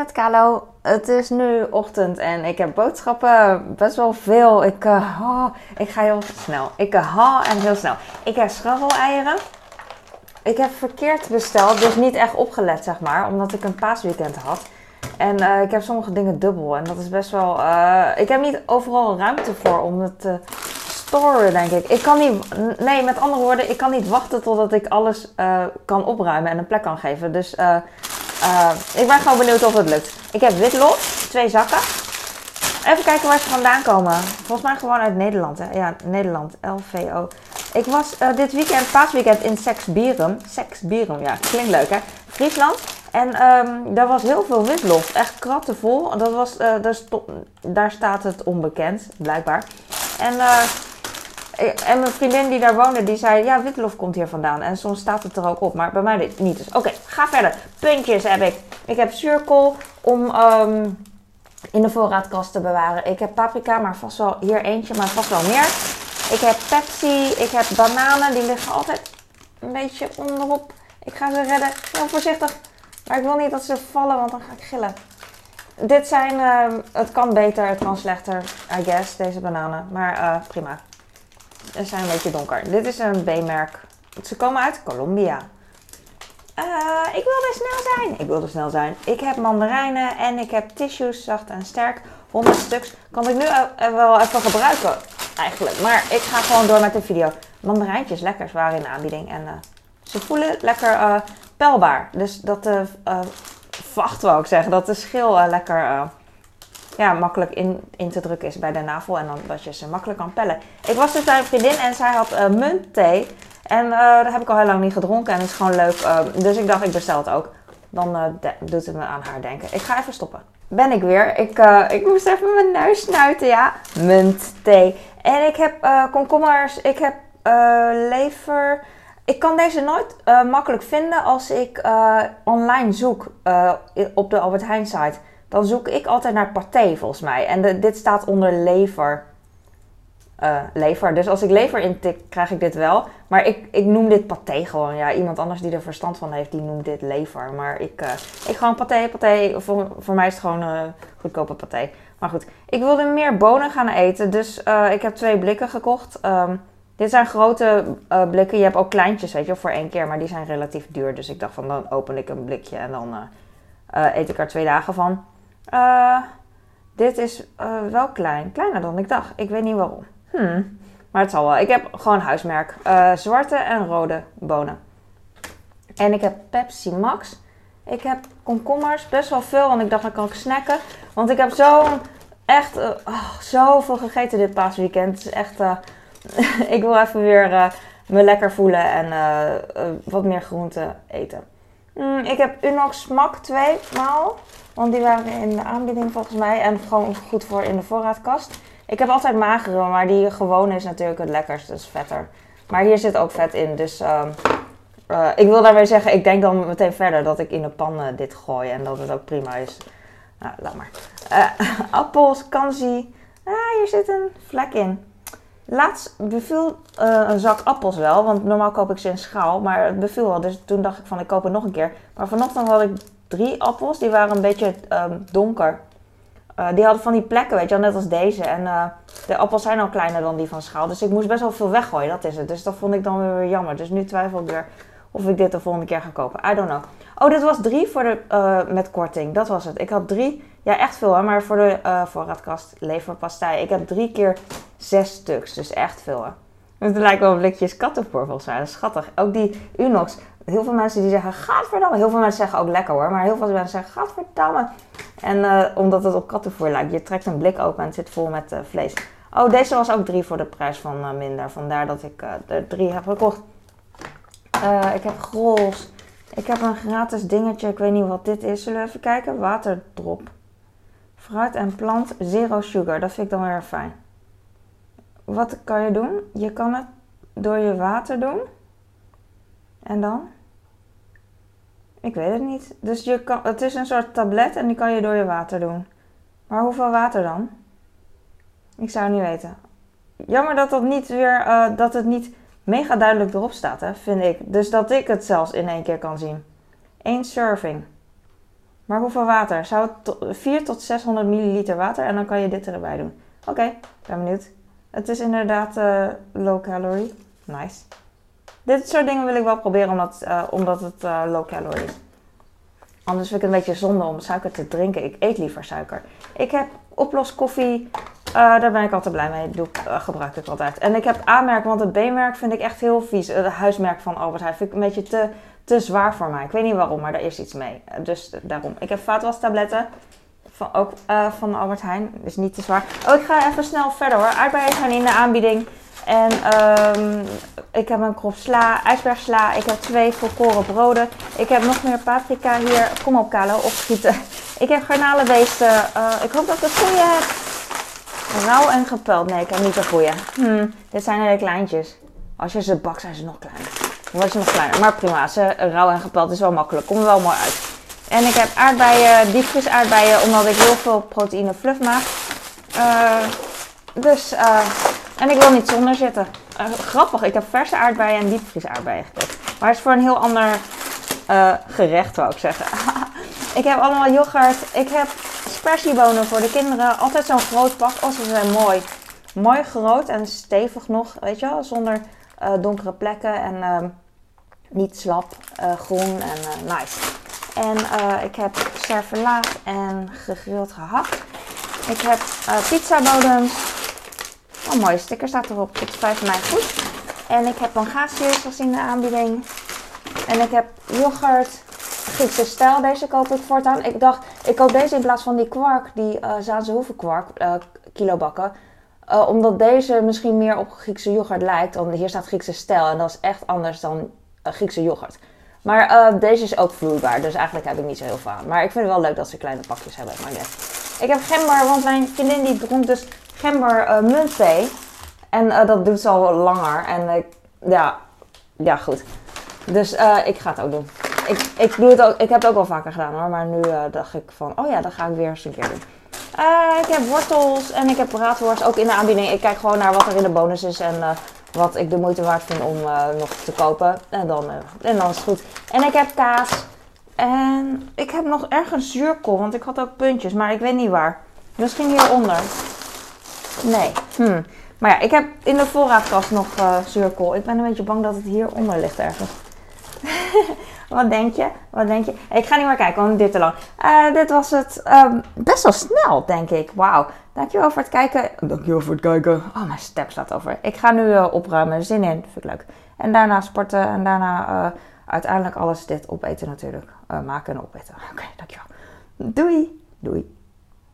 met Kalo. Het is nu ochtend en ik heb boodschappen best wel veel. Ik, uh, oh, ik ga heel snel. Ik uh, ha en heel snel. Ik heb scharrel-eieren. Ik heb verkeerd besteld, dus niet echt opgelet, zeg maar. Omdat ik een paasweekend had. En uh, ik heb sommige dingen dubbel. En dat is best wel... ik heb niet overal ruimte voor om het te storen, denk ik. Ik kan niet... Nee, met andere woorden, ik kan niet wachten totdat ik alles kan opruimen en een plek kan geven. Dus... Uh, ik ben gewoon benieuwd of het lukt. Ik heb witlof, twee zakken. Even kijken waar ze vandaan komen. Volgens mij gewoon uit Nederland. Hè? Ja, Nederland. LVO. Ik was uh, dit weekend, paasweekend, in Sexbierum. Sexbierum, ja, klinkt leuk hè. Friesland. En um, daar was heel veel witlof. Echt krattenvol. Dat was, uh, daar, daar, staat het onbekend, blijkbaar. En en mijn vriendin die daar woonde, die zei, ja, witlof komt hier vandaan. En soms staat het er ook op, maar bij mij niet. Dus oké, ga verder. Puntjes heb ik. Ik heb zuurkool om um, in de voorraadkast te bewaren. Ik heb paprika, maar vast wel hier eentje, maar vast wel meer. Ik heb Pepsi, ik heb bananen, die liggen altijd een beetje onderop. Ik ga ze redden, heel voorzichtig. Maar ik wil niet dat ze vallen, want dan ga ik gillen. Dit zijn, uh, het kan beter, het kan slechter, I guess, deze bananen. Maar uh, prima. Ze zijn een beetje donker. Dit is een B-merk. Ze komen uit Colombia. Uh, ik wilde snel zijn. Ik wilde snel zijn. Ik heb mandarijnen en ik heb tissues, zacht en sterk. 100 stuks. Kan ik nu wel even gebruiken, eigenlijk. Maar ik ga gewoon door met de video. Mandarijntjes, lekkers waren in de aanbieding. En uh, ze voelen lekker uh, pelbaar. Dus dat de vacht, wou ik zeggen. Dat de schil lekker ja, makkelijk in, in te drukken is bij de navel. En dan dat je ze makkelijk kan pellen. Ik was dus bij een vriendin en zij had uh, muntthee. En uh, dat heb ik al heel lang niet gedronken. En het is gewoon leuk. Uh, dus ik dacht, ik bestel het ook. Dan doet het me aan haar denken. Ik ga even stoppen. Ben ik weer. Ik, ik moest even mijn neus snuiten, ja. Muntthee. En ik heb komkommers. Ik heb lever. Ik kan deze nooit makkelijk vinden als ik online zoek op de Albert Heijn site dan zoek ik altijd naar paté volgens mij. En dit staat onder lever. Uh, lever. Dus als ik lever intik, krijg ik dit wel. Maar ik, ik noem dit paté gewoon. Ja, iemand anders die er verstand van heeft, die noemt dit lever. Maar ik, uh, ik gewoon paté, paté. Voor, voor mij is het gewoon uh, goedkope paté. Maar goed, ik wilde meer bonen gaan eten. Dus ik heb twee blikken gekocht. Um, dit zijn grote blikken. Je hebt ook kleintjes, weet je, voor één keer. Maar die zijn relatief duur. Dus ik dacht van, dan open ik een blikje en dan eet ik er twee dagen van. Uh, dit is uh, wel klein. Kleiner dan ik dacht. Ik weet niet waarom. Hmm. Maar het zal wel. Ik heb gewoon huismerk. Uh, zwarte en rode bonen. En ik heb Pepsi Max. Ik heb komkommers. Best wel veel. Want ik dacht, dan kan ik snacken. Want ik heb zo echt oh, zoveel gegeten dit paasweekend. Het is echt... ik wil even weer me lekker voelen. En wat meer groente eten. Mm, ik heb Unox Smak twee maal. Want die waren in de aanbieding volgens mij. En gewoon goed voor in de voorraadkast. Ik heb altijd magere, maar die gewone is natuurlijk het lekkerst. Dus vetter. Maar hier zit ook vet in. Dus uh, uh, ik wil daarmee zeggen, ik denk dan meteen verder dat ik in de pan dit gooi. En dat het ook prima is. Nou, laat maar. Eh, appels, kansi. Ah, hier zit een vlek in. Laatst beviel een zak appels wel, want normaal koop ik ze in schaal, maar het beviel wel. Dus toen dacht ik van ik koop het nog een keer. Maar vanochtend had ik drie appels. Die waren een beetje um, donker. Uh, die hadden van die plekken, weet je wel, net als deze. En uh, de appels zijn al kleiner dan die van schaal. Dus ik moest best wel veel weggooien, dat is het. Dus dat vond ik dan weer jammer. Dus nu twijfel ik weer of ik dit de volgende keer ga kopen. I don't know. Oh, dit was drie voor de, uh, met korting. Dat was het. Ik had drie, ja echt veel hè, maar voor de voorraadkast leverpastei. Ik heb drie keer zes stuks, dus echt veel hè. Het lijkt wel blikjes. Dat is schattig. Ook die Unox heel veel mensen die zeggen, gadverdamme. Heel veel mensen zeggen ook lekker hoor. Maar heel veel mensen zeggen, gadverdamme. En uh, omdat het op kattenvoer lijkt. Je trekt een blik open en het zit vol met uh, vlees. Oh, deze was ook drie voor de prijs van uh, minder. Vandaar dat ik er drie heb gekocht. ik heb grols. Ik heb een gratis dingetje. Ik weet niet wat dit is. Zullen we even kijken? Waterdrop. Fruit en plant zero sugar. Dat vind ik dan weer fijn. Wat kan je doen? Je kan het door je water doen. En dan? Ik weet het niet. Dus je kan, het is een soort tablet en die kan je door je water doen. Maar hoeveel water dan? Ik zou het niet weten. Jammer dat, dat, niet weer, uh, dat het niet mega duidelijk erop staat, hè, vind ik. Dus dat ik het zelfs in één keer kan zien. Eén serving. Maar hoeveel water? Zou het to- 4 tot 600 milliliter water en dan kan je dit erbij doen. Oké, ben benieuwd. Het is inderdaad eh, low calorie. Nice. Dit soort dingen wil ik wel proberen omdat, eh, omdat het eh, low calorie is. Anders vind ik het een beetje zonde om suiker te drinken. Ik eet liever suiker. Ik heb oploskoffie. eh daar ben ik altijd blij mee. Doe, ik, gebruik ik altijd. En ik heb A-merk, want het B-merk vind ik echt heel vies. Het huismerk van Albert Heijn vind ik een beetje te, te zwaar voor mij. Ik weet niet waarom, maar daar is iets mee. Dus daarom. Ik heb vaatwastabletten. Van, ook van Albert Heijn. Dus niet te zwaar. Oh, ik ga even snel verder hoor. Aardbeien zijn in de aanbieding. En ehm, ik heb een krop sla, ijsbergsla. Ik heb twee volkoren broden. Ik heb nog meer paprika hier. Kom op, Kalo, opschieten. Ik heb garnalenbeesten. Eh, ik hoop dat ik het goede heb. Rauw en gepeld. Nee, ik heb niet de goede. Hmm, dit zijn hele kleintjes. Als je ze bakt, zijn ze nog kleiner. Dan worden ze nog kleiner. Maar prima, ze, rauw en gepeld is wel makkelijk. Komt er wel mooi uit. En ik heb aardbeien, diepvries aardbeien, omdat ik heel veel proteïne fluff maak. Eh, dus, eh, en ik wil niet zonder zitten. Eh, grappig, ik heb verse aardbeien en diepvries aardbeien. Maar het is voor een heel ander eh, gerecht, wou ik zeggen. ik heb allemaal yoghurt. Ik heb spersiebonen voor de kinderen. Altijd zo'n groot pak. Oh, ze zijn mooi. Mooi groot en stevig nog, weet je wel. Zonder eh, donkere plekken en ehm, niet slap, groen en nice. En ik heb servelaat en gegrild gehakt. Ik heb pizzabodems. Oh, mooie sticker staat erop. Tot 5 mei goed. En ik heb pangasius als in de aanbieding. En ik heb yoghurt. Griekse stijl, deze koop ik voortaan. Ik dacht, ik koop deze in plaats van die kwark, die eh Zaanse hoevenkwark, eh kilobakken. Eh, omdat deze misschien meer op Griekse yoghurt lijkt. Want hier staat Griekse stijl en dat is echt anders dan Griekse yoghurt. Maar deze is ook vloeibaar, dus eigenlijk heb ik niet zo heel veel aan. Maar ik vind het wel leuk dat ze kleine pakjes hebben, maar net. Ik heb gember, want mijn vriendin die dronk dus gember eh muntthee. En eh, dat doet ze al langer. En ik, ja, ja, goed. Dus eh, ik ga het ook doen. Ik, ik, doe het ook, ik heb het ook al vaker gedaan hoor, maar nu eh, dacht ik van, oh ja, dat ga ik weer eens een keer doen. Eh, ik heb wortels en ik heb braadworst ook in de aanbieding. Ik kijk gewoon naar wat er in de bonus is en eh, wat ik de moeite waard vind om eh, nog te kopen. En dan, eh, en dan is het goed. En ik heb kaas. En ik heb nog ergens zuurkool, want ik had ook puntjes, maar ik weet niet waar. Misschien hieronder. Nee. Hm. Maar ja, ik heb in de voorraadkast nog eh, zuurkool. Ik ben een beetje bang dat het hieronder ligt ergens. Wat denk je? Wat denk je? Ik ga niet meer kijken, want dit te lang. Eh, dit was het ehm, best wel snel, denk ik. Wauw. Dankjewel voor het kijken. Dankjewel voor het kijken. Oh, mijn step staat over. Ik ga nu eh, opruimen. Zin in. Vind ik leuk. En daarna sporten. En daarna uiteindelijk alles dit opeten natuurlijk. Maken en opeten. Oké, dankjewel. Doei. Doei.